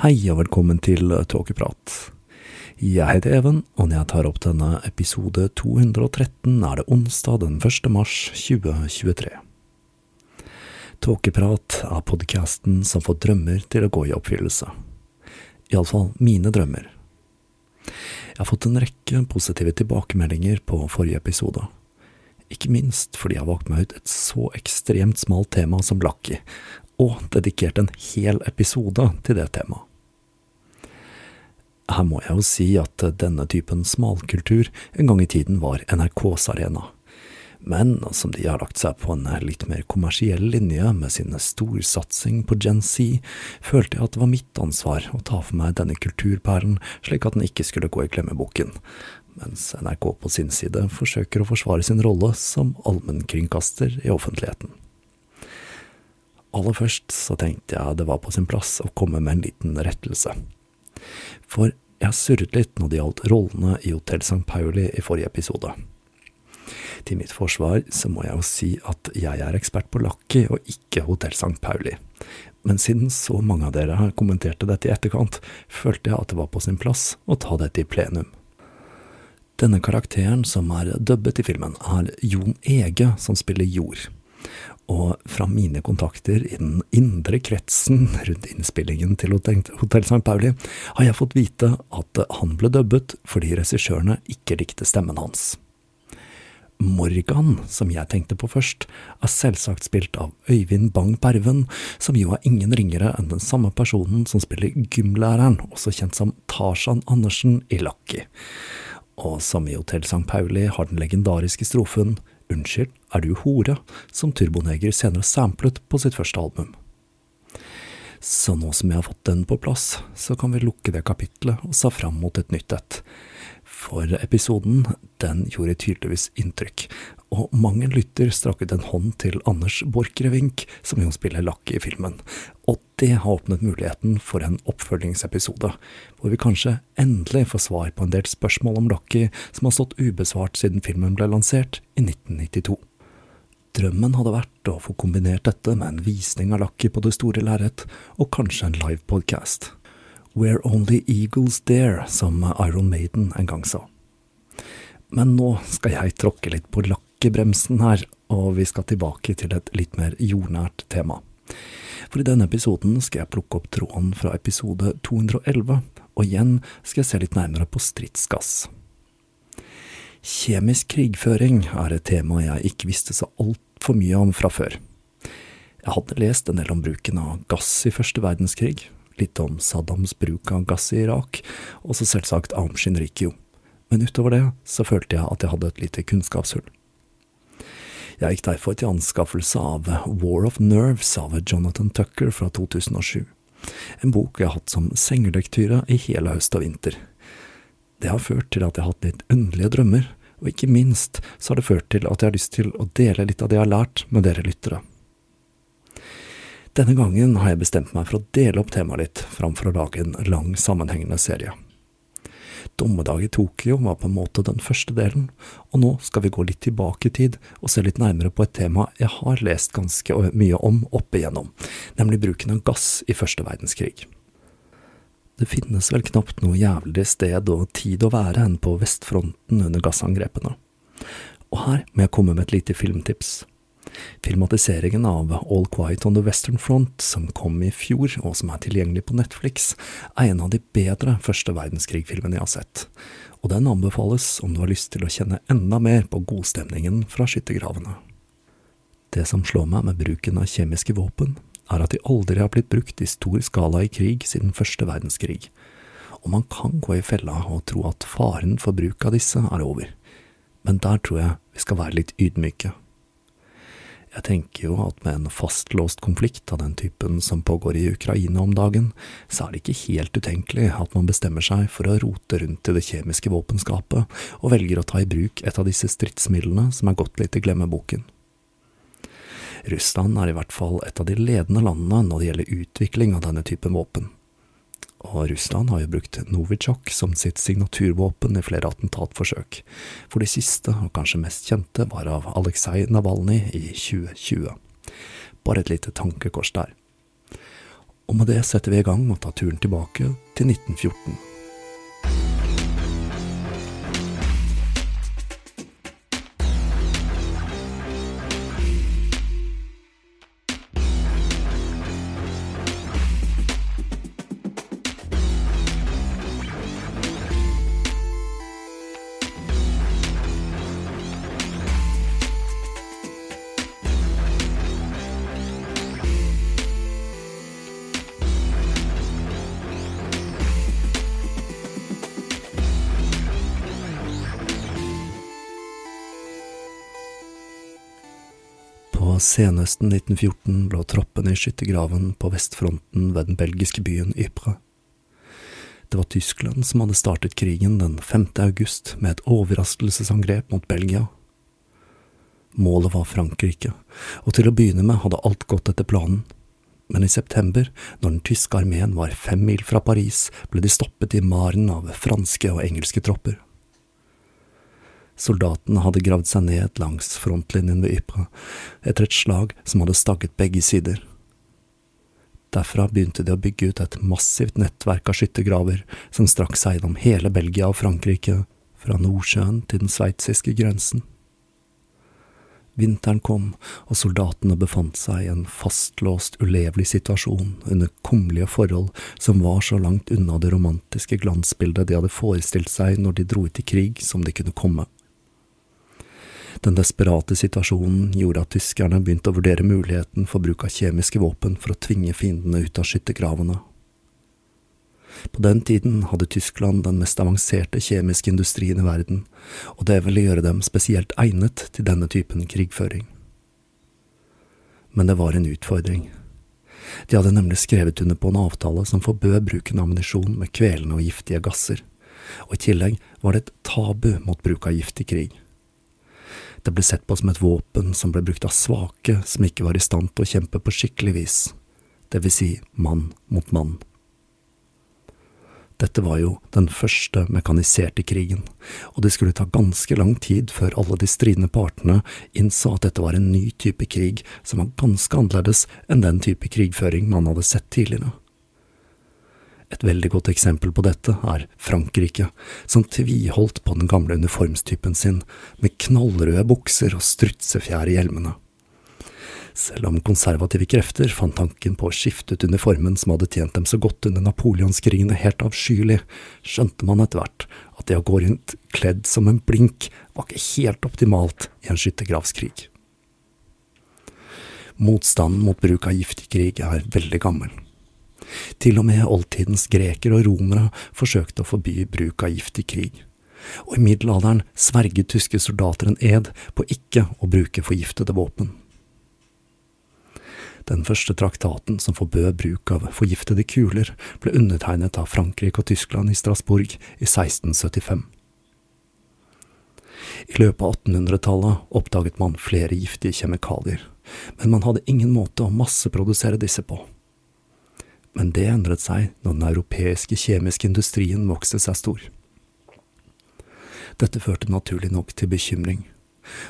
Hei og velkommen til Tåkeprat. Jeg heter Even, og når jeg tar opp denne episode 213, er det onsdag den 1. mars 2023. Tåkeprat er podkasten som får drømmer til å gå i oppfyllelse. Iallfall mine drømmer. Jeg har fått en rekke positive tilbakemeldinger på forrige episode. Ikke minst fordi jeg har valgt meg ut et så ekstremt smalt tema som Lucky, og dedikert en hel episode til det temaet. Her må jeg jo si at denne typen smalkultur en gang i tiden var NRKs arena. Men som de har lagt seg på en litt mer kommersiell linje med sin storsatsing på Gen Z, følte jeg at det var mitt ansvar å ta for meg denne kulturperlen slik at den ikke skulle gå i glemmeboken, mens NRK på sin side forsøker å forsvare sin rolle som allmennkringkaster i offentligheten. Aller først så tenkte jeg det var på sin plass å komme med en liten rettelse. For jeg har surret litt når det gjaldt rollene i Hotell St. Pauli i forrige episode. Til mitt forsvar så må jeg jo si at jeg er ekspert på Lucky og ikke Hotell St. Pauli. Men siden så mange av dere kommenterte dette i etterkant, følte jeg at det var på sin plass å ta dette i plenum. Denne karakteren som er dubbet i filmen, er Jon Ege, som spiller Jord og fra mine kontakter i den indre kretsen rundt innspillingen til Hotell St. Pauli, har jeg fått vite at han ble dubbet fordi regissørene ikke likte stemmen hans. Morgan, som jeg tenkte på først, er selvsagt spilt av Øyvind Bang Perven, som jo er ingen ringere enn den samme personen som spiller gymlæreren, også kjent som Tarzan Andersen i Lucky. Og som i Hotell St. Pauli har den legendariske strofen Unnskyld, er du hore, som Turboneger senere samplet på sitt første album. Så nå som jeg har fått den på plass, så kan vi lukke det kapitlet og se fram mot et nytt et. For episoden, den gjorde tydeligvis inntrykk, og mang en lytter strakk ut en hånd til Anders Borchgrevink, som jo spiller lakke i filmen, og det har åpnet muligheten for en oppfølgingsepisode, hvor vi kanskje endelig får svar på en del spørsmål om lakke, som har stått ubesvart siden filmen ble lansert i 1992. Drømmen hadde vært å få kombinert dette med en visning av lakke på det store lerret, og kanskje en livepodcast. Where Only Eagles Dare, som Iron Maiden en gang sa. Men nå skal jeg tråkke litt på lakkebremsen her, og vi skal tilbake til et litt mer jordnært tema. For i denne episoden skal jeg plukke opp tråden fra episode 211, og igjen skal jeg se litt nærmere på stridsgass. Kjemisk krigføring er et tema jeg ikke visste så altfor mye om fra før. Jeg hadde lest en del om bruken av gass i første verdenskrig, litt om Saddams bruk av gass i Irak, og så selvsagt Aum Shinrikyo men utover det så følte jeg at jeg hadde et lite kunnskapshull. Jeg gikk derfor til anskaffelse av War of Nerves av Jonathan Tucker fra 2007, en bok jeg har hatt som sengelektyre i hele høst og vinter. Det har ført til at jeg har hatt litt underlige drømmer, og ikke minst så har det ført til at jeg har lyst til å dele litt av det jeg har lært med dere lyttere. Denne gangen har jeg bestemt meg for å dele opp temaet litt, framfor å lage en lang, sammenhengende serie. Dommedag i Tokyo var på en måte den første delen, og nå skal vi gå litt tilbake i tid og se litt nærmere på et tema jeg har lest ganske mye om opp igjennom, nemlig bruken av gass i første verdenskrig. Det finnes vel knapt noe jævlig sted og tid å være enn på vestfronten under gassangrepene. Og her må jeg komme med et lite filmtips. Filmatiseringen av All Quiet on the Western Front, som kom i fjor, og som er tilgjengelig på Netflix, er en av de bedre første verdenskrig-filmene jeg har sett, og den anbefales om du har lyst til å kjenne enda mer på godstemningen fra skyttergravene. Det som slår meg med bruken av kjemiske våpen, er at de aldri har blitt brukt i stor skala i krig siden første verdenskrig, og man kan gå i fella og tro at faren for bruk av disse er over, men der tror jeg vi skal være litt ydmyke. Jeg tenker jo at med en fastlåst konflikt av den typen som pågår i Ukraina om dagen, så er det ikke helt utenkelig at man bestemmer seg for å rote rundt i det kjemiske våpenskapet, og velger å ta i bruk et av disse stridsmidlene som er gått litt i glemmeboken. Russland er i hvert fall et av de ledende landene når det gjelder utvikling av denne typen våpen og Russland har jo brukt Novitsjok som sitt signaturvåpen i flere attentatforsøk, for de siste, og kanskje mest kjente, var av Aleksej Navalnyj i 2020. Bare et lite tankekors der. Og med det setter vi i gang og tar turen tilbake til 1914. senhøsten 1914 lå troppene i skyttergraven på vestfronten ved den belgiske byen Ypres. Det var Tyskland som hadde startet krigen den 5. august med et overraskelsesangrep mot Belgia. Målet var Frankrike, og til å begynne med hadde alt gått etter planen. Men i september, når den tyske armeen var fem mil fra Paris, ble de stoppet i maren av franske og engelske tropper. Soldatene hadde gravd seg ned langs frontlinjen ved Ypres, etter et slag som hadde stagget begge sider. Derfra begynte de å bygge ut et massivt nettverk av skyttergraver som strakk seg gjennom hele Belgia og Frankrike, fra Nordsjøen til den sveitsiske grensen. Vinteren kom, og soldatene befant seg i en fastlåst, ulevelig situasjon under kummerlige forhold som var så langt unna det romantiske glansbildet de hadde forestilt seg når de dro ut i krig som de kunne komme. Den desperate situasjonen gjorde at tyskerne begynte å vurdere muligheten for bruk av kjemiske våpen for å tvinge fiendene ut av skyttergravene. På den tiden hadde Tyskland den mest avanserte kjemiske industrien i verden, og det ville gjøre dem spesielt egnet til denne typen krigføring. Men det var en utfordring. De hadde nemlig skrevet under på en avtale som forbød bruken av ammunisjon med kvelende og giftige gasser, og i tillegg var det et tabu mot bruk av gift i krig. Det ble sett på som et våpen som ble brukt av svake som ikke var i stand til å kjempe på skikkelig vis, det vil si mann mot mann. Dette var jo den første mekaniserte krigen, og det skulle ta ganske lang tid før alle de stridende partene innså at dette var en ny type krig som var ganske annerledes enn den type krigføring man hadde sett tidligere. Et veldig godt eksempel på dette er Frankrike, som tviholdt på den gamle uniformstypen sin, med knallrøde bukser og strutsefjær i hjelmene. Selv om konservative krefter fant tanken på å skifte ut uniformen som hadde tjent dem så godt under napoleonskrigene helt avskyelig, skjønte man etter hvert at det å gå rundt kledd som en blink var ikke helt optimalt i en skyttergravskrig. Motstanden mot bruk av gift i krig er veldig gammel. Til og med oldtidens grekere og romere forsøkte å forby bruk av gift i krig, og i middelalderen sverget tyske soldater en ed på ikke å bruke forgiftede våpen. Den første traktaten som forbød bruk av forgiftede kuler, ble undertegnet av Frankrike og Tyskland i Strasbourg i 1675. I løpet av 1800-tallet oppdaget man flere giftige kjemikalier, men man hadde ingen måte å masseprodusere disse på men det endret seg når den europeiske kjemiske industrien vokste seg stor. Dette førte naturlig nok til bekymring,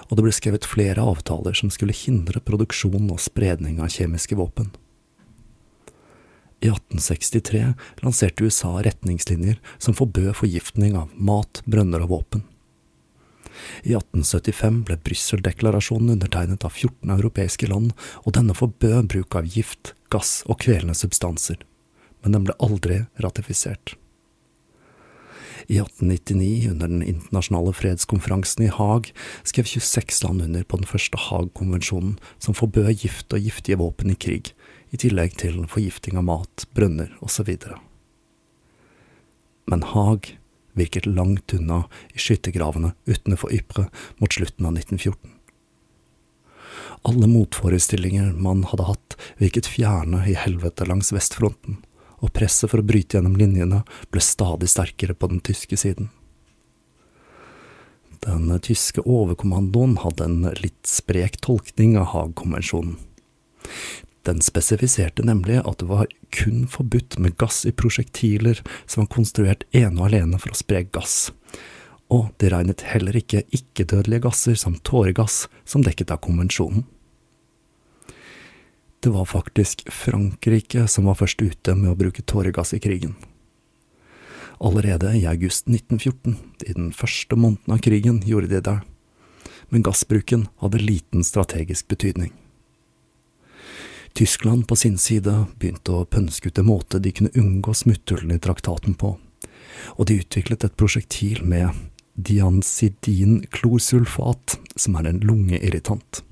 og det ble skrevet flere avtaler som skulle hindre produksjon og spredning av kjemiske våpen. I 1863 lanserte USA retningslinjer som forbød forgiftning av mat, brønner og våpen. I 1875 ble Brussel-deklarasjonen undertegnet av 14 europeiske land, og denne forbød bruk av gift, gass og kvelende substanser, men den ble aldri ratifisert. I 1899, under den internasjonale fredskonferansen i Haag, skrev 26 land under på den første Haag-konvensjonen, som forbød gift og giftige våpen i krig, i tillegg til forgifting av mat, brønner osv. Men Haag virket langt unna i skyttergravene utenfor Ypres mot slutten av 1914. Alle motforestillinger man hadde hatt, virket fjerne i helvete langs vestfronten, og presset for å bryte gjennom linjene ble stadig sterkere på den tyske siden. Den tyske overkommandoen hadde en litt sprek tolkning av Haag-konvensjonen. Den spesifiserte nemlig at det var kun forbudt med gass i prosjektiler som var konstruert ene og alene for å spre gass, og det regnet heller ikke ikke-dødelige gasser som tåregass som dekket av konvensjonen. Det var faktisk Frankrike som var først ute med å bruke tåregass i krigen. Allerede i august 1914, i den første måneden av krigen, gjorde de det, men gassbruken hadde liten strategisk betydning. Tyskland på sin side begynte å pønske ut en måte de kunne unngå smutthullene i traktaten på, og de utviklet et prosjektil med diancidin-klorsulfat, som er en lungeirritant.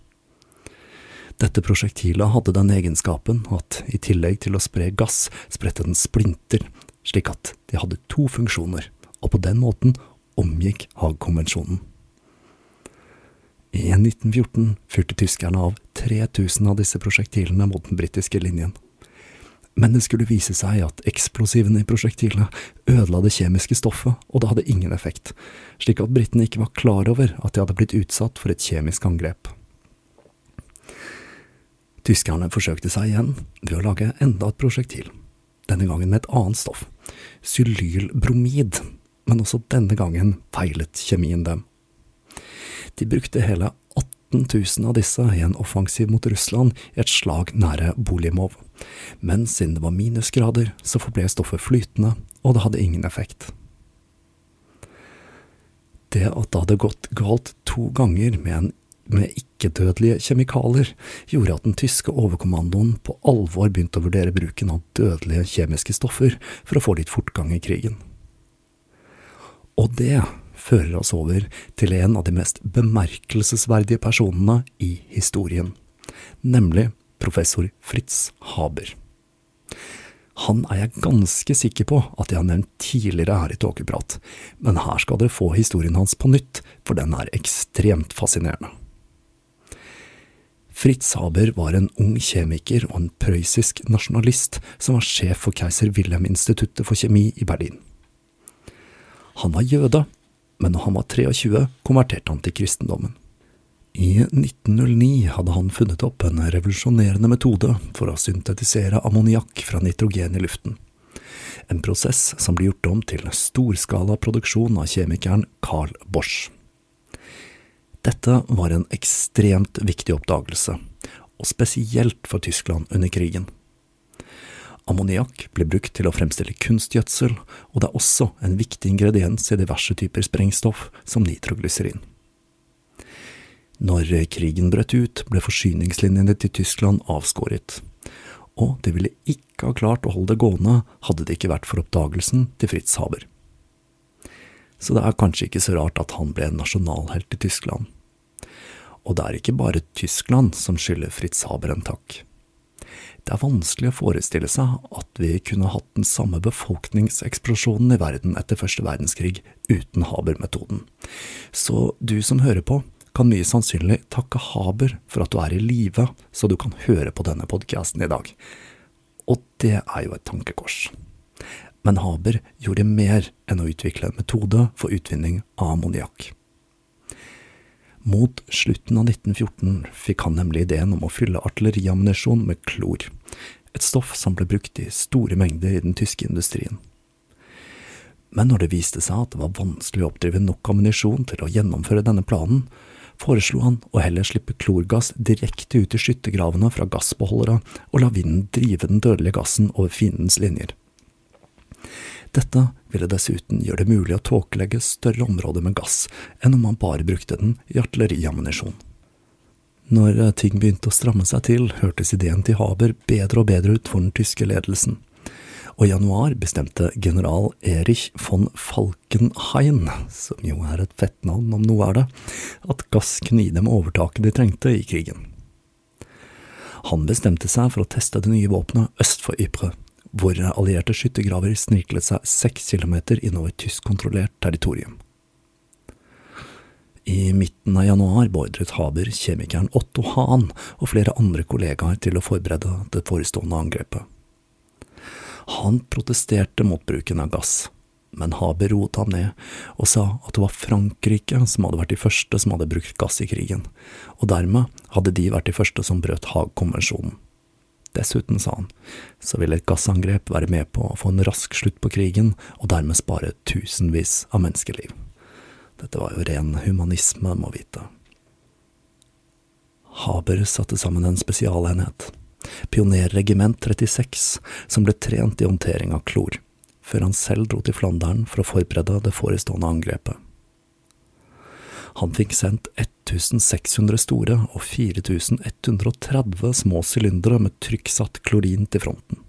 Dette prosjektilet hadde den egenskapen at i tillegg til å spre gass, spredte den splinter, slik at de hadde to funksjoner, og på den måten omgikk Haag-konvensjonen. I 1914 fyrte tyskerne av 3000 av disse prosjektilene mot den britiske linjen. Men det skulle vise seg at eksplosivene i prosjektilene ødela det kjemiske stoffet, og det hadde ingen effekt, slik at britene ikke var klar over at de hadde blitt utsatt for et kjemisk angrep. Tyskerne forsøkte seg igjen ved å lage enda et prosjektil, denne gangen med et annet stoff, sylylbromid, men også denne gangen feilet kjemien dem. De brukte hele 18 000 av disse i en offensiv mot Russland i et slag nære Bolimov, men siden det var minusgrader, så forble stoffet flytende, og det hadde ingen effekt. Det at det hadde gått galt to ganger med, med ikke-dødelige kjemikalier, gjorde at den tyske overkommandoen på alvor begynte å vurdere bruken av dødelige kjemiske stoffer for å få litt fortgang i krigen. Og det fører oss over til en av de mest bemerkelsesverdige personene i historien, nemlig professor Fritz Haber. Han er jeg ganske sikker på at jeg har nevnt tidligere her i Tåkeprat, men her skal dere få historien hans på nytt, for den er ekstremt fascinerende. Fritz Haber var en ung kjemiker og en prøyssisk nasjonalist som var sjef for keiser Wilhelm-instituttet for kjemi i Berlin. Han var jøde, men når han var 23, konverterte han til kristendommen. I 1909 hadde han funnet opp en revolusjonerende metode for å syntetisere ammoniakk fra nitrogen i luften. En prosess som ble gjort om til storskala produksjon av kjemikeren Carl Bosch. Dette var en ekstremt viktig oppdagelse, og spesielt for Tyskland under krigen. Ammoniakk ble brukt til å fremstille kunstgjødsel, og det er også en viktig ingrediens i diverse typer sprengstoff, som nitroglyserin. Når krigen brøt ut, ble forsyningslinjene til Tyskland avskåret, og de ville ikke ha klart å holde det gående hadde det ikke vært for oppdagelsen til Fritz Haber. Så det er kanskje ikke så rart at han ble en nasjonalhelt i Tyskland. Og det er ikke bare Tyskland som skylder Fritz Haber en takk. Det er vanskelig å forestille seg at vi kunne hatt den samme befolkningseksplosjonen i verden etter første verdenskrig uten Haber-metoden. Så du som hører på, kan mye sannsynlig takke Haber for at du er i live, så du kan høre på denne podkasten i dag. Og det er jo et tankekors. Men Haber gjorde mer enn å utvikle en metode for utvinning av ammoniakk. Mot slutten av 1914 fikk han nemlig ideen om å fylle artilleriammunisjon med klor, et stoff som ble brukt i store mengder i den tyske industrien. Men når det viste seg at det var vanskelig å oppdrive nok ammunisjon til å gjennomføre denne planen, foreslo han å heller slippe klorgass direkte ut i skyttergravene fra gassbeholdere og la vinden drive den dødelige gassen over fiendens linjer. Dette ville dessuten gjøre det mulig å tåkelegge større områder med gass enn om man bare brukte den i artilleriammunisjon. Når ting begynte å stramme seg til, hørtes ideen til Haber bedre og bedre ut for den tyske ledelsen, og i januar bestemte general Erich von Falkenhayn, som jo er et fett navn om noe er det, at gass kunne gi dem overtaket de trengte i krigen. Han bestemte seg for å teste det nye våpenet øst for Ypres, hvor allierte skyttergraver sniklet seg seks kilometer innover tyskkontrollert territorium. I midten av januar beordret Haber kjemikeren Otto Hahn og flere andre kollegaer til å forberede det forestående angrepet. Han protesterte mot bruken av gass, men Haber roet ham ned og sa at det var Frankrike som hadde vært de første som hadde brukt gass i krigen, og dermed hadde de vært de første som brøt Haag-konvensjonen. Dessuten, sa han, så vil et gassangrep være med på å få en rask slutt på krigen, og dermed spare tusenvis av menneskeliv. Dette var jo ren humanisme, må vite. Haber satte sammen en spesialenhet, Pionerregiment 36, som ble trent i håndtering av klor, før han selv dro til Flandern for å forberede det forestående angrepet. Han fikk sendt 1600 store og 4130 små sylindere med trykksatt klorin til fronten.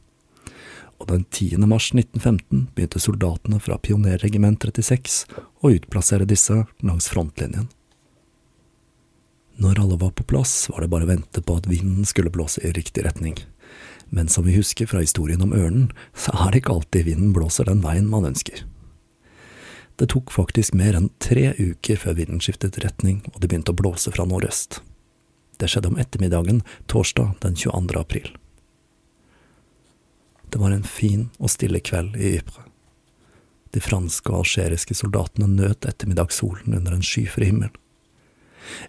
Og den 10. mars 1915 begynte soldatene fra Pionerregiment 36 å utplassere disse langs frontlinjen. Når alle var på plass, var det bare å vente på at vinden skulle blåse i riktig retning. Men som vi husker fra historien om ørnen, så er det ikke alltid vinden blåser den veien man ønsker. Det tok faktisk mer enn tre uker før vinden skiftet retning og det begynte å blåse fra nordøst. Det skjedde om ettermiddagen torsdag den 22. april. Det var en fin og stille kveld i Ypres. De franske og algeriske soldatene nøt ettermiddagssolen under en skyfri himmel.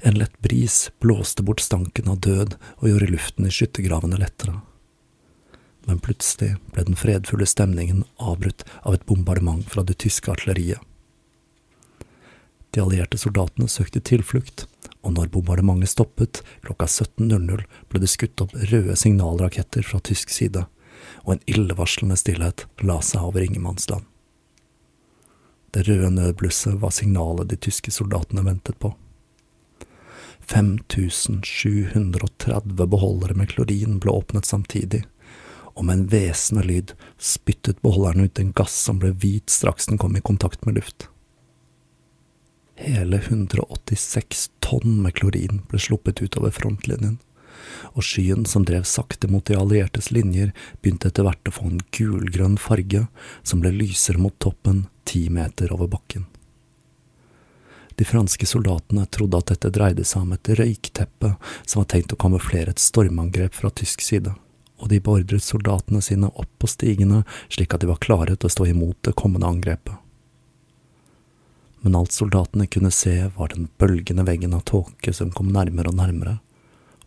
En lett bris blåste bort stanken av død og gjorde luften i skyttergravene lettere. Men plutselig ble den fredfulle stemningen avbrutt av et bombardement fra det tyske artilleriet. De allierte soldatene søkte tilflukt, og når bombardementet stoppet klokka 17.00, ble det skutt opp røde signalraketter fra tysk side, og en illevarslende stillhet la seg over ingenmannsland. Det røde nødblusset var signalet de tyske soldatene ventet på. 5730 beholdere med klorin ble åpnet samtidig, og med en hvesende lyd spyttet beholderen ut en gass som ble hvit straks den kom i kontakt med luft. Hele 186 tonn med klorin ble sluppet utover frontlinjen, og skyen som drev sakte mot de alliertes linjer, begynte etter hvert å få en gulgrønn farge som ble lysere mot toppen ti meter over bakken. De franske soldatene trodde at dette dreide seg om et røykteppe som var tenkt å kamuflere et stormangrep fra tysk side, og de beordret soldatene sine opp på stigene slik at de var klare til å stå imot det kommende angrepet. Men alt soldatene kunne se, var den bølgende veggen av tåke som kom nærmere og nærmere,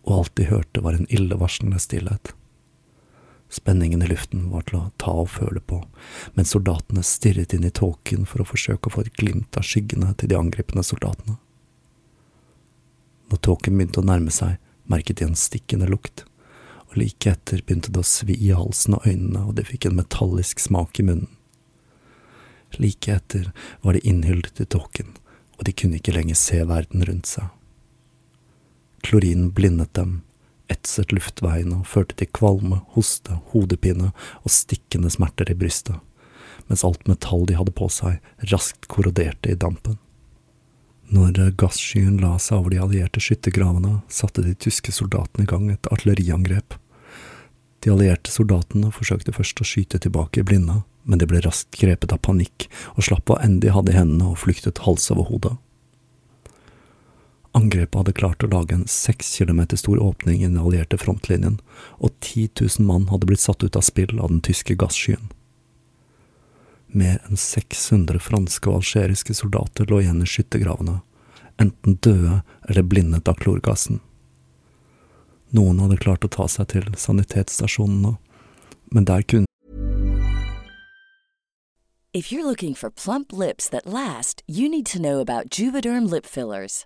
og alt de hørte var en illevarslende stillhet. Spenningen i luften var til å ta og føle på, mens soldatene stirret inn i tåken for å forsøke å få et glimt av skyggene til de angripende soldatene. Når tåken begynte å nærme seg, merket de en stikkende lukt, og like etter begynte det å svi i halsen og øynene, og de fikk en metallisk smak i munnen. Like etter var de innhyllet i tåken, og de kunne ikke lenger se verden rundt seg. Klorinen blindet dem, etset luftveiene og førte til kvalme, hoste, hodepine og stikkende smerter i brystet, mens alt metall de hadde på seg, raskt korroderte i dampen. Når gasskyen la seg over de allierte skyttergravene, satte de tyske soldatene i gang et artilleriangrep. De allierte soldatene forsøkte først å skyte tilbake i blinde, men de ble raskt grepet av panikk og slapp hva enn de hadde i hendene og flyktet hals over hodet. Angrepet hadde klart å lage en seks kilometer stor åpning i den allierte frontlinjen, og 10 000 mann hadde blitt satt ut av spill av den tyske gasskyen. Mer enn 600 franske og algeriske soldater lå igjen i skyttergravene, enten døde eller blindet av klorgassen. Noen hadde klart å ta seg til sanitetsstasjonen, men der kunne If you're looking for plump lips that last, you need to know about Juvederm lip fillers.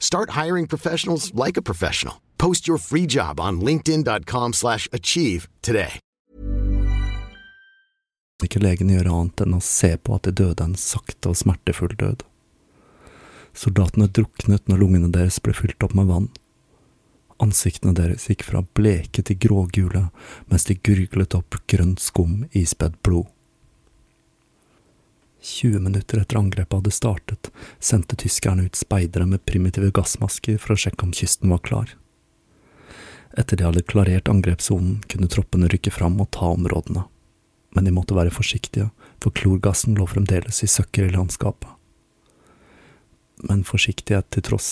Start hiring professionals like a professional. Post your free job on linkedin.com/achieve slash achieve today. ikke legen gjøre annet enn å se på at de døde en sakte og smertefull død. Soldatene druknet når lungene deres ble fylt opp med vann. Ansiktene deres gikk fra bleke til grågule mens de gurglet opp grønt skum ispedd blod. 20 minutter etter angrepet hadde startet, sendte tyskerne ut speidere med primitive gassmasker for å sjekke om kysten var klar. Etter de hadde klarert angrepssonen, kunne troppene rykke fram og ta områdene, men de måtte være forsiktige, for klorgassen lå fremdeles i søkker i landskapet. Men forsiktighet til tross,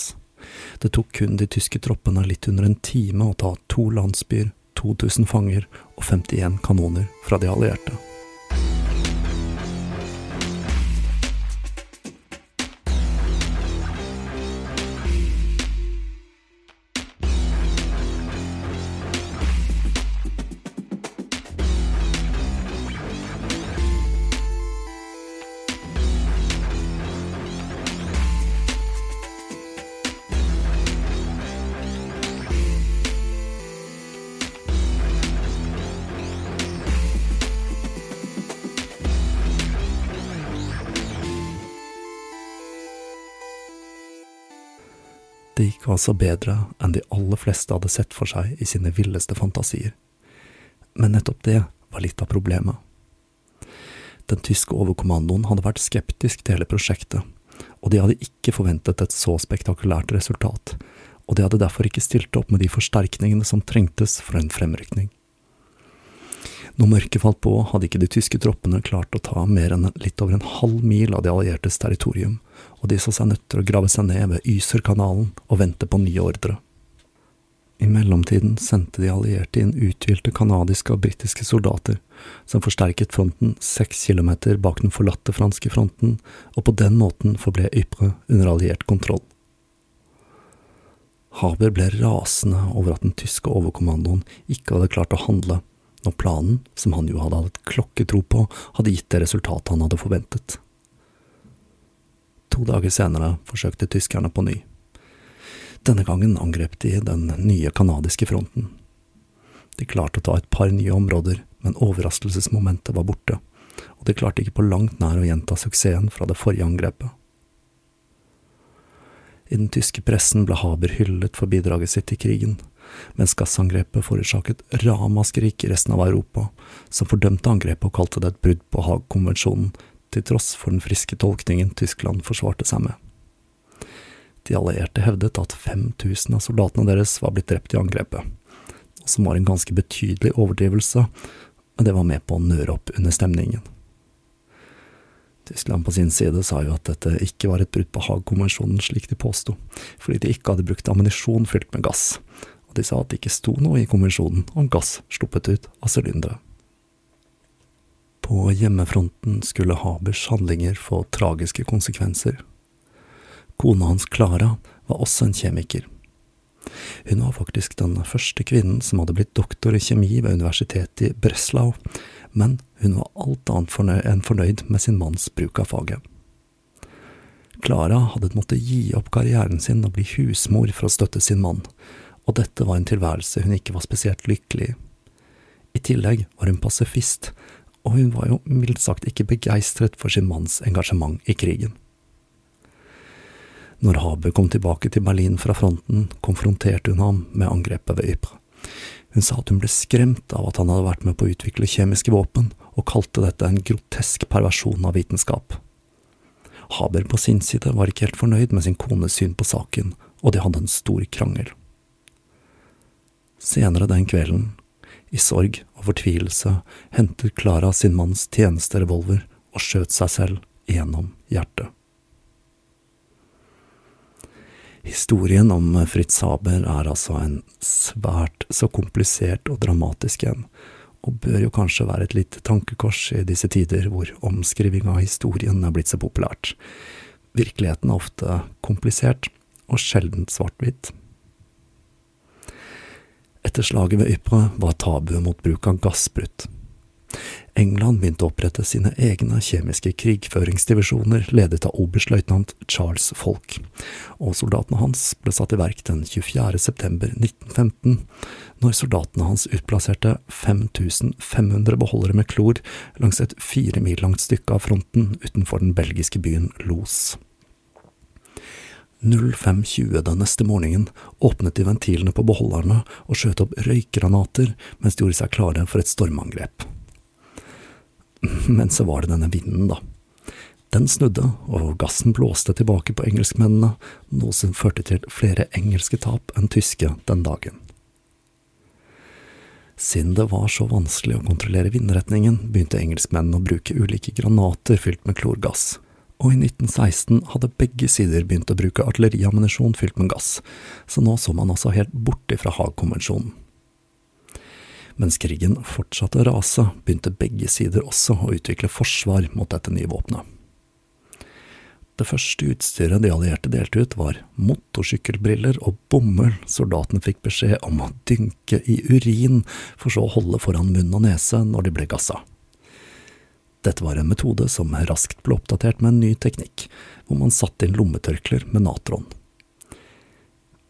det tok kun de tyske troppene litt under en time å ta to landsbyer, 2000 fanger og 51 kanoner fra de allierte. Det så bedre enn de aller fleste hadde sett for seg i sine villeste fantasier. Men nettopp det var litt av problemet. Den tyske overkommandoen hadde vært skeptisk til hele prosjektet, og de hadde ikke forventet et så spektakulært resultat, og de hadde derfor ikke stilt opp med de forsterkningene som trengtes for en fremrykning. Når mørket falt på, hadde ikke de tyske troppene klart å ta mer enn litt over en halv mil av de alliertes territorium, og de så seg nødt til å grave seg ned ved Yserkanalen og vente på nye ordre. I mellomtiden sendte de allierte inn uthvilte canadiske og britiske soldater, som forsterket fronten seks kilometer bak den forlatte franske fronten, og på den måten forble Ypres under alliert kontroll. Haber ble rasende over at den tyske overkommandoen ikke hadde klart å handle, når planen, som han jo hadde hatt klokketro på, hadde gitt det resultatet han hadde forventet. To dager senere forsøkte tyskerne på ny. Denne gangen angrep de den nye canadiske fronten. De klarte å ta et par nye områder, men overraskelsesmomentet var borte, og de klarte ikke på langt nær å gjenta suksessen fra det forrige angrepet. I den tyske pressen ble Haber hyllet for bidraget sitt i krigen, mens gassangrepet forårsaket ramaskrik i resten av Europa, som fordømte angrepet og kalte det et brudd på Haag-konvensjonen, til tross for den friske tolkningen Tyskland forsvarte seg med. De allierte hevdet at 5000 av soldatene deres var blitt drept i angrepet, som var en ganske betydelig overdrivelse, men det var med på å nøre opp under stemningen. Tyskland på sin side sa jo at dette ikke var et brudd på Haag-konvensjonen slik de påsto, fordi de ikke hadde brukt ammunisjon fylt med gass, og de sa at det ikke sto noe i konvensjonen om gass sluppet ut av sylindere. På hjemmefronten skulle Habers handlinger få tragiske konsekvenser. Kona hans Klara var også en kjemiker. Hun var faktisk den første kvinnen som hadde blitt doktor i kjemi ved universitetet i Breslau, men hun var alt annet enn fornøyd med sin manns bruk av faget. Klara hadde måttet gi opp karrieren sin og bli husmor for å støtte sin mann, og dette var en tilværelse hun ikke var spesielt lykkelig i. I tillegg var hun pasifist, og hun var jo mildt sagt ikke begeistret for sin manns engasjement i krigen. Når Habe kom tilbake til Berlin fra fronten, konfronterte hun ham med angrepet ved Ypres. Hun sa at hun ble skremt av at han hadde vært med på å utvikle kjemiske våpen, og kalte dette en grotesk perversjon av vitenskap. Haber på sin side var ikke helt fornøyd med sin kones syn på saken, og de hadde en stor krangel. Senere den kvelden, i sorg og fortvilelse, hentet Klara sin manns tjenesterevolver og skjøt seg selv gjennom hjertet. Historien om Fritz Haber er altså en svært så komplisert og dramatisk en, og bør jo kanskje være et lite tankekors i disse tider hvor omskriving av historien er blitt så populært. Virkeligheten er ofte komplisert, og sjelden svart-hvitt. Etter slaget ved Ypres var tabuet mot bruk av gass brutt. England begynte å opprette sine egne kjemiske krigføringsdivisjoner ledet av oberstløytnant Charles Folk, og soldatene hans ble satt i verk den 24. september 1915, når soldatene hans utplasserte 5500 beholdere med klor langs et fire mil langt stykke av fronten utenfor den belgiske byen Los. 05.20 den neste morgenen åpnet de ventilene på beholderne og skjøt opp røykgranater mens de gjorde seg klare for et stormangrep. Men så var det denne vinden, da. Den snudde, og gassen blåste tilbake på engelskmennene, noe som førte til flere engelske tap enn tyske den dagen. Siden det var så vanskelig å kontrollere vindretningen, begynte engelskmennene å bruke ulike granater fylt med klorgass, og i 1916 hadde begge sider begynt å bruke artilleriammunisjon fylt med gass, så nå så man altså helt bort ifra Haag-konvensjonen. Mens krigen fortsatte å rase, begynte begge sider også å utvikle forsvar mot dette nye våpenet. Det første utstyret de allierte delte ut, var motorsykkelbriller og bomull soldatene fikk beskjed om å dynke i urin, for så å holde foran munn og nese når de ble gassa. Dette var en metode som raskt ble oppdatert med en ny teknikk, hvor man satte inn lommetørklær med natron.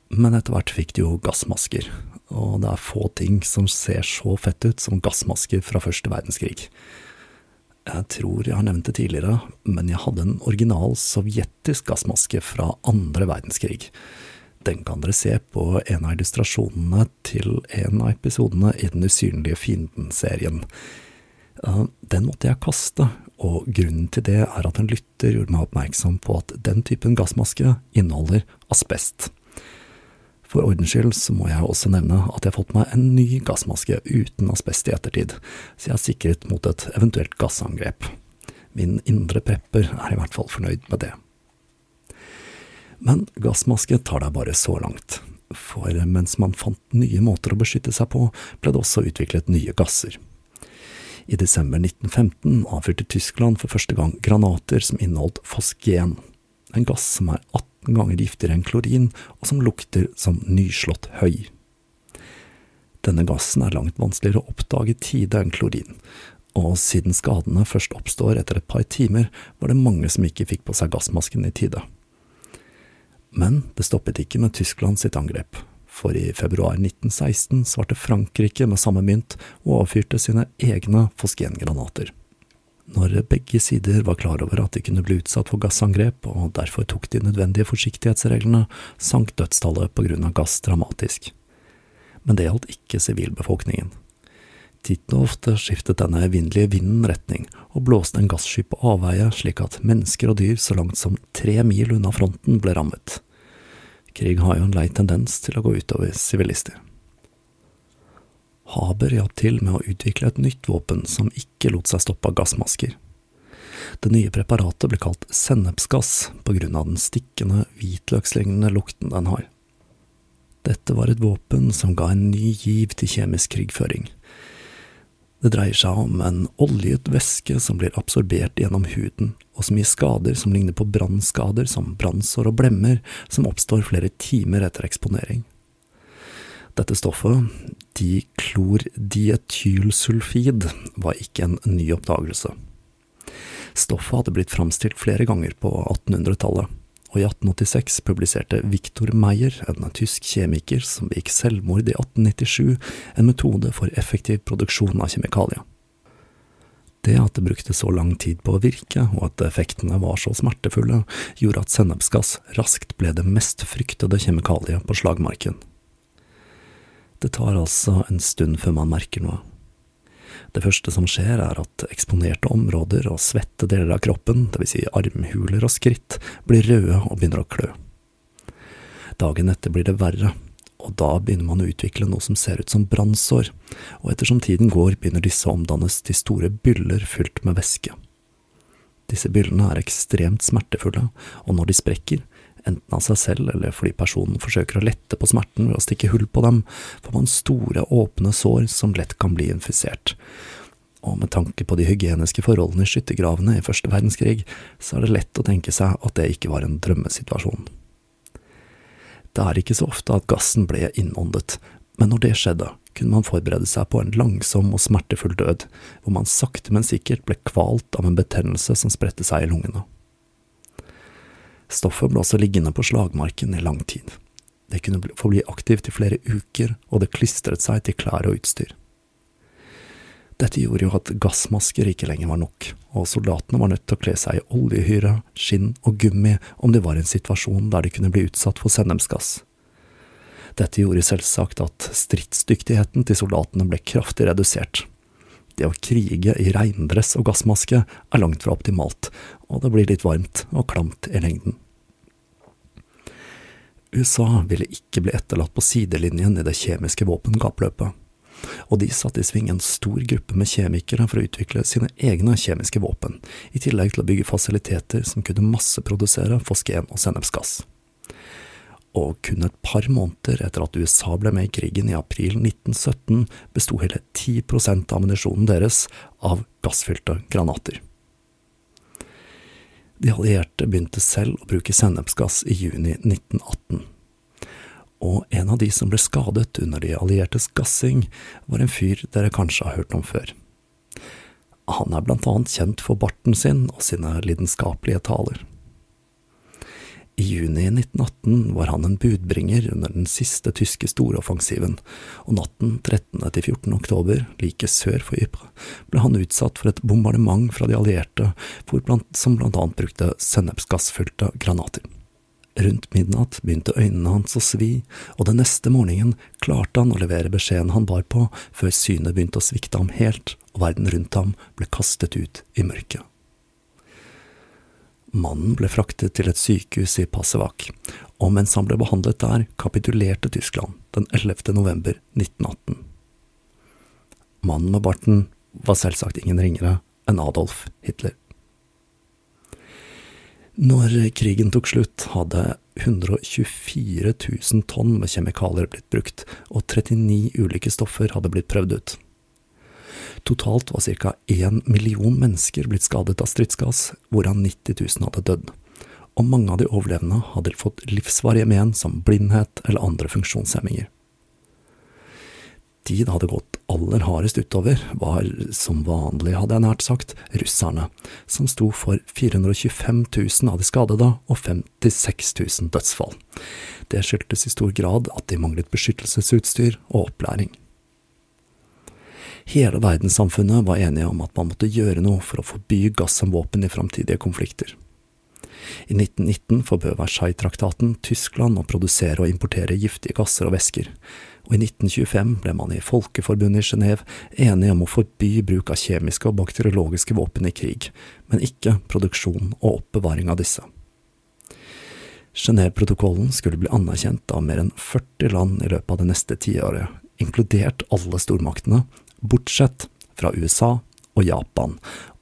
Men etter hvert fikk de jo gassmasker, og det er få ting som ser så fett ut som gassmasker fra første verdenskrig. Jeg tror jeg har nevnt det tidligere, men jeg hadde en original sovjetisk gassmaske fra andre verdenskrig. Den kan dere se på en av illustrasjonene til en av episodene i Den usynlige fienden-serien. Den måtte jeg kaste, og grunnen til det er at en lytter gjorde meg oppmerksom på at den typen gassmaske inneholder asbest. For ordens skyld så må jeg også nevne at jeg har fått meg en ny gassmaske uten asbest i ettertid, så jeg er sikret mot et eventuelt gassangrep. Min indre prepper er i hvert fall fornøyd med det. Men gassmaske tar deg bare så langt, for mens man fant nye måter å beskytte seg på, ble det også utviklet nye gasser. I desember 1915 avfyrte Tyskland for første gang granater som inneholdt fosgen, en gass som er 18 ganger giftigere enn klorin, og som lukter som nyslått høy. Denne gassen er langt vanskeligere å oppdage i tide enn klorin, og siden skadene først oppstår etter et par timer, var det mange som ikke fikk på seg gassmasken i tide. Men det stoppet ikke med Tyskland sitt angrep, for i februar 1916 svarte Frankrike med samme mynt og avfyrte sine egne fosgengranater. Når begge sider var klar over at de kunne bli utsatt for gassangrep, og derfor tok de nødvendige forsiktighetsreglene, sank dødstallet på grunn av gass dramatisk. Men det gjaldt ikke sivilbefolkningen. Titt og ofte skiftet denne evinnelige vinden retning, og blåste en gassky på avveie slik at mennesker og dyr så langt som tre mil unna fronten ble rammet. Krig har jo en lei tendens til å gå utover sivilister. Haber hjalp til med å utvikle et nytt våpen som ikke lot seg stoppe av gassmasker. Det nye preparatet ble kalt sennepsgass på grunn av den stikkende, hvitløkslignende lukten den har. Dette var et våpen som ga en ny giv til kjemisk krigføring. Det dreier seg om en oljet væske som blir absorbert gjennom huden, og som gir skader som ligner på brannskader som brannsår og blemmer som oppstår flere timer etter eksponering. Dette stoffet, diklordietylsulfid, var ikke en ny oppdagelse. Stoffet hadde blitt framstilt flere ganger på 1800-tallet, og i 1886 publiserte Victor Meyer, en tysk kjemiker som begikk selvmord i 1897, en metode for effektiv produksjon av kjemikalier. Det at det brukte så lang tid på å virke, og at effektene var så smertefulle, gjorde at sennepsgass raskt ble det mest fryktede kjemikaliet på slagmarken. Det tar altså en stund før man merker noe. Det første som skjer, er at eksponerte områder og svette deler av kroppen, dvs. Si armhuler og skritt, blir røde og begynner å klø. Dagen etter blir det verre, og da begynner man å utvikle noe som ser ut som brannsår, og ettersom tiden går, begynner disse å omdannes til store byller fylt med væske. Disse byllene er ekstremt smertefulle, og når de sprekker, enten av seg selv eller fordi personen forsøker å lette på smerten ved å stikke hull på dem, får man store, åpne sår som lett kan bli infisert. Og med tanke på de hygieniske forholdene i skyttergravene i første verdenskrig, så er det lett å tenke seg at det ikke var en drømmesituasjon. Det er ikke så ofte at gassen ble innåndet, men når det skjedde, kunne man forberede seg på en langsom og smertefull død, hvor man sakte, men sikkert ble kvalt av en betennelse som spredte seg i lungene. Stoffet ble også liggende på slagmarken i lang tid. Det kunne forbli aktivt i flere uker, og det klistret seg til klær og utstyr. Dette gjorde jo at gassmasker ikke lenger var nok, og soldatene var nødt til å kle seg i oljehyre, skinn og gummi om det var en situasjon der de kunne bli utsatt for sennepsgass. Dette gjorde selvsagt at stridsdyktigheten til soldatene ble kraftig redusert. Det å krige i regndress og gassmaske er langt fra optimalt, og det blir litt varmt og klamt i lengden. USA ville ikke bli etterlatt på sidelinjen i det kjemiske våpenkappløpet, og de satte i sving en stor gruppe med kjemikere for å utvikle sine egne kjemiske våpen, i tillegg til å bygge fasiliteter som kunne masseprodusere fosgen og sennepsgass og kun et par måneder etter at USA ble med i krigen i april 1917, besto hele 10% av ammunisjonen deres av gassfylte granater. De allierte begynte selv å bruke sennepsgass i juni 1918, og en av de som ble skadet under de alliertes gassing, var en fyr dere kanskje har hørt om før. Han er blant annet kjent for barten sin og sine lidenskapelige taler. I juni 1918 var han en budbringer under den siste tyske storoffensiven, og natten 13. til 14. oktober, like sør for Ypres, ble han utsatt for et bombardement fra de allierte, som blant annet brukte sennepsgassfylte granater. Rundt midnatt begynte øynene hans å svi, og den neste morgenen klarte han å levere beskjeden han bar på, før synet begynte å svikte ham helt, og verden rundt ham ble kastet ut i mørket. Mannen ble fraktet til et sykehus i Pasewak, og mens han ble behandlet der, kapitulerte Tyskland den 11. november 1918. Mannen med barten var selvsagt ingen ringere enn Adolf Hitler. Når krigen tok slutt, hadde 124 000 tonn med kjemikalier blitt brukt, og 39 ulike stoffer hadde blitt prøvd ut. Totalt var ca. én million mennesker blitt skadet av stridsgass, hvorav 90 000 hadde dødd, og mange av de overlevende hadde fått livsvarige men som blindhet eller andre funksjonshemminger de det hadde gått aller hardest utover, var, som vanlig hadde jeg nært sagt, russerne, som sto for 425 000 av de skadede og 56 000 dødsfall. Det skyldtes i stor grad at de manglet beskyttelsesutstyr og opplæring. Hele verdenssamfunnet var enige om at man måtte gjøre noe for å forby gass som våpen i framtidige konflikter. I 1919 forbød Versailles-traktaten Tyskland å produsere og importere giftige gasser og væsker, og i 1925 ble man i Folkeforbundet i Genéve enige om å forby bruk av kjemiske og bakteriologiske våpen i krig, men ikke produksjon og oppbevaring av disse. Genéveprotokollen skulle bli anerkjent av mer enn 40 land i løpet av det neste tiåret, inkludert alle stormaktene, bortsett fra USA og Japan,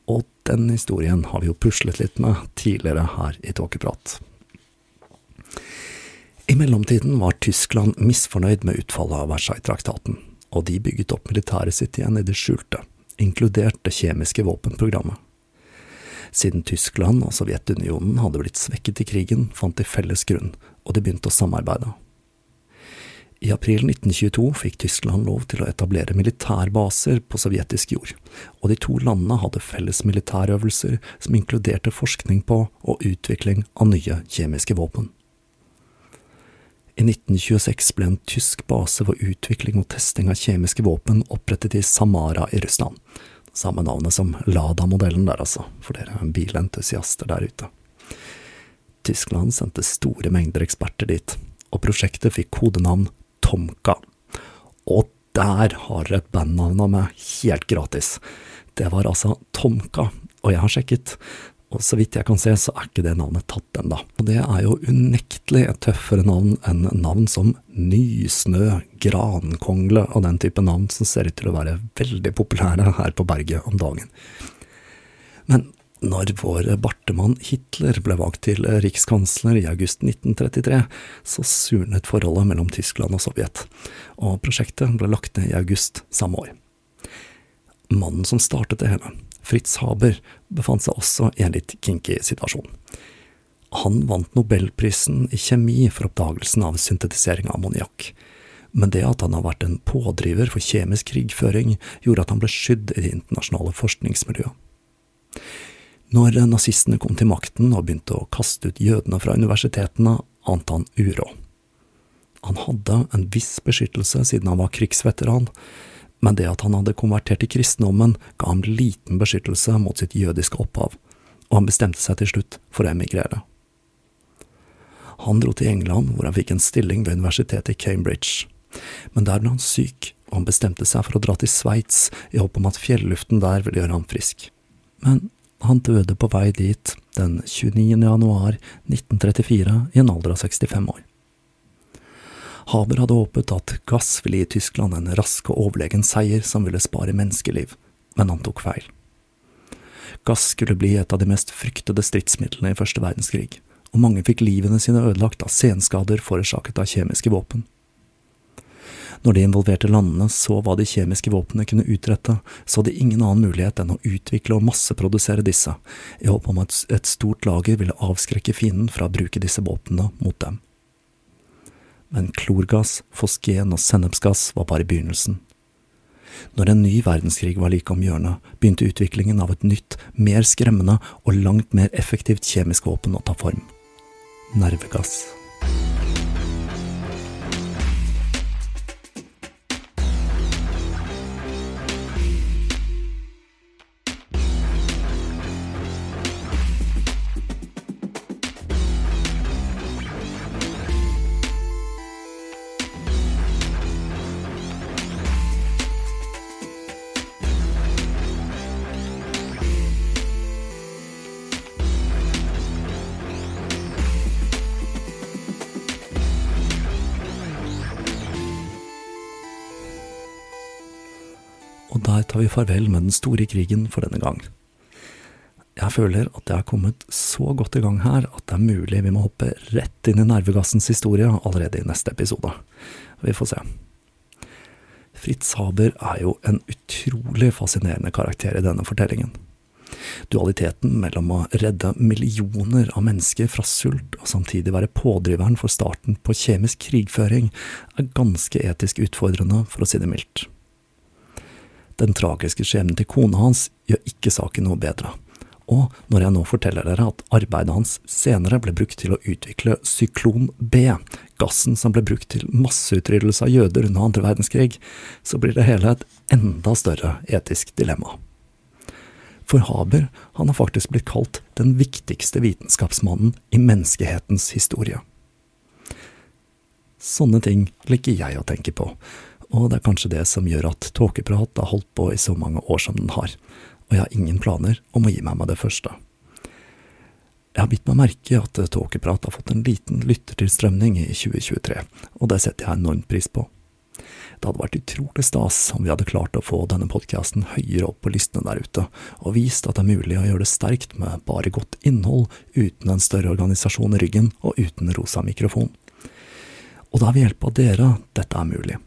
og den historien har vi jo puslet litt med tidligere her i Tåkeprat. I mellomtiden var Tyskland misfornøyd med utfallet av Versailles-traktaten, og de bygget opp militæret sitt igjen i det skjulte, inkludert det kjemiske våpenprogrammet. Siden Tyskland og Sovjetunionen hadde blitt svekket i krigen, fant de felles grunn, og de begynte å samarbeide. I april 1922 fikk Tyskland lov til å etablere militærbaser på sovjetisk jord, og de to landene hadde felles militærøvelser som inkluderte forskning på og utvikling av nye kjemiske våpen. I 1926 ble en tysk base for utvikling og testing av kjemiske våpen opprettet i Samara i Russland. Samme navnet som Lada-modellen der, altså, for dere bilentusiaster der ute. Tyskland sendte store mengder eksperter dit, og prosjektet fikk kodenavn Tomka. Og der har dere bandnavna meg helt gratis. Det var altså Tomka, og jeg har sjekket. Og så vidt jeg kan se, så er ikke det navnet tatt ennå. Og det er jo unektelig et tøffere navn enn navn som Nysnø, Grankongle og den type navn som ser ut til å være veldig populære her på berget om dagen. Men når vår bartemann Hitler ble valgt til rikskansler i august 1933, så surnet forholdet mellom Tyskland og Sovjet, og prosjektet ble lagt ned i august samme år. Mannen som startet det hele, Fritz Haber befant seg også i en litt kinky situasjon. Han vant nobelprisen i kjemi for oppdagelsen av syntetisering av ammoniakk, men det at han har vært en pådriver for kjemisk krigføring, gjorde at han ble skydd i det internasjonale forskningsmiljøet. Når nazistene kom til makten og begynte å kaste ut jødene fra universitetene, ante han uråd. Han hadde en viss beskyttelse siden han var krigsveteran, men det at han hadde konvertert til kristendommen, ga ham liten beskyttelse mot sitt jødiske opphav, og han bestemte seg til slutt for å emigrere. Han dro til England, hvor han fikk en stilling ved universitetet i Cambridge, men der ble han syk, og han bestemte seg for å dra til Sveits i håp om at fjelluften der ville gjøre ham frisk. Men han døde på vei dit den 29. januar 1934 i en alder av 65 år. Haber hadde håpet at gass ville gi Tyskland en rask og overlegen seier som ville spare menneskeliv, men han tok feil. Gass skulle bli et av de mest fryktede stridsmidlene i første verdenskrig, og mange fikk livene sine ødelagt av senskader forårsaket av kjemiske våpen. Når de involverte landene så hva de kjemiske våpnene kunne utrette, så hadde ingen annen mulighet enn å utvikle og masseprodusere disse, i håp om at et stort lager ville avskrekke fienden fra å bruke disse våpnene mot dem men klorgass, fosgen og sennepsgass var bare begynnelsen. Når en ny verdenskrig var like om hjørnet, begynte utviklingen av et nytt, mer skremmende og langt mer effektivt kjemisk våpen å ta form – nervegass. Tar vi farvel med den store krigen for denne gang. Jeg føler at jeg har kommet så godt i gang her at det er mulig vi må hoppe rett inn i nervegassens historie allerede i neste episode. Vi får se. Fritz Haber er jo en utrolig fascinerende karakter i denne fortellingen. Dualiteten mellom å redde millioner av mennesker fra sult og samtidig være pådriveren for starten på kjemisk krigføring, er ganske etisk utfordrende, for å si det mildt. Den tragiske skjebnen til kona hans gjør ikke saken noe bedre. Og når jeg nå forteller dere at arbeidet hans senere ble brukt til å utvikle syklon B, gassen som ble brukt til masseutryddelse av jøder under andre verdenskrig, så blir det hele et enda større etisk dilemma. For Haber han har faktisk blitt kalt den viktigste vitenskapsmannen i menneskehetens historie. Sånne ting liker jeg å tenke på, og det er kanskje det som gjør at Tåkeprat har holdt på i så mange år som den har, og jeg har ingen planer om å gi meg med det første. Jeg har bitt meg merke at Tåkeprat har fått en liten lyttertilstrømning i 2023, og det setter jeg enormt pris på. Det hadde vært utrolig stas om vi hadde klart å få denne podkasten høyere opp på listene der ute, og vist at det er mulig å gjøre det sterkt med bare godt innhold, uten en større organisasjon i ryggen og uten rosa mikrofon. Og det er ved hjelp av dere dette er mulig.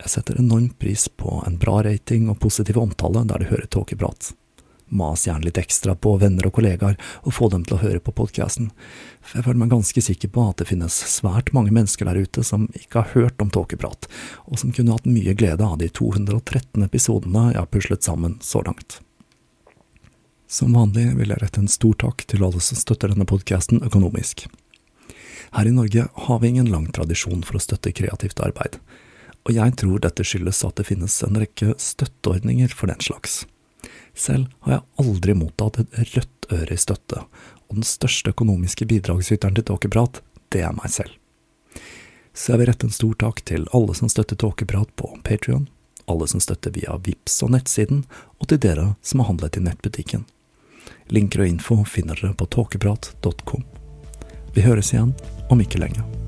Jeg setter enormt pris på en bra rating og positiv omtale der du hører tåkeprat. Mas gjerne litt ekstra på venner og kollegaer, og få dem til å høre på podkasten, for jeg føler meg ganske sikker på at det finnes svært mange mennesker der ute som ikke har hørt om tåkeprat, og som kunne hatt mye glede av de 213 episodene jeg har puslet sammen så langt. Som vanlig vil jeg rette en stor takk til alle som støtter denne podkasten økonomisk. Her i Norge har vi ingen lang tradisjon for å støtte kreativt arbeid og jeg tror dette skyldes at det finnes en rekke støtteordninger for den slags. Selv har jeg aldri mottatt et rødt øre i støtte, og den største økonomiske bidragsyteren til Tåkeprat, det er meg selv. Så jeg vil rette en stor takk til alle som støtter Tåkeprat på Patrion, alle som støtter via VIPS og nettsiden, og til dere som har handlet i nettbutikken. Linker og info finner dere på tåkeprat.com. Vi høres igjen om ikke lenge.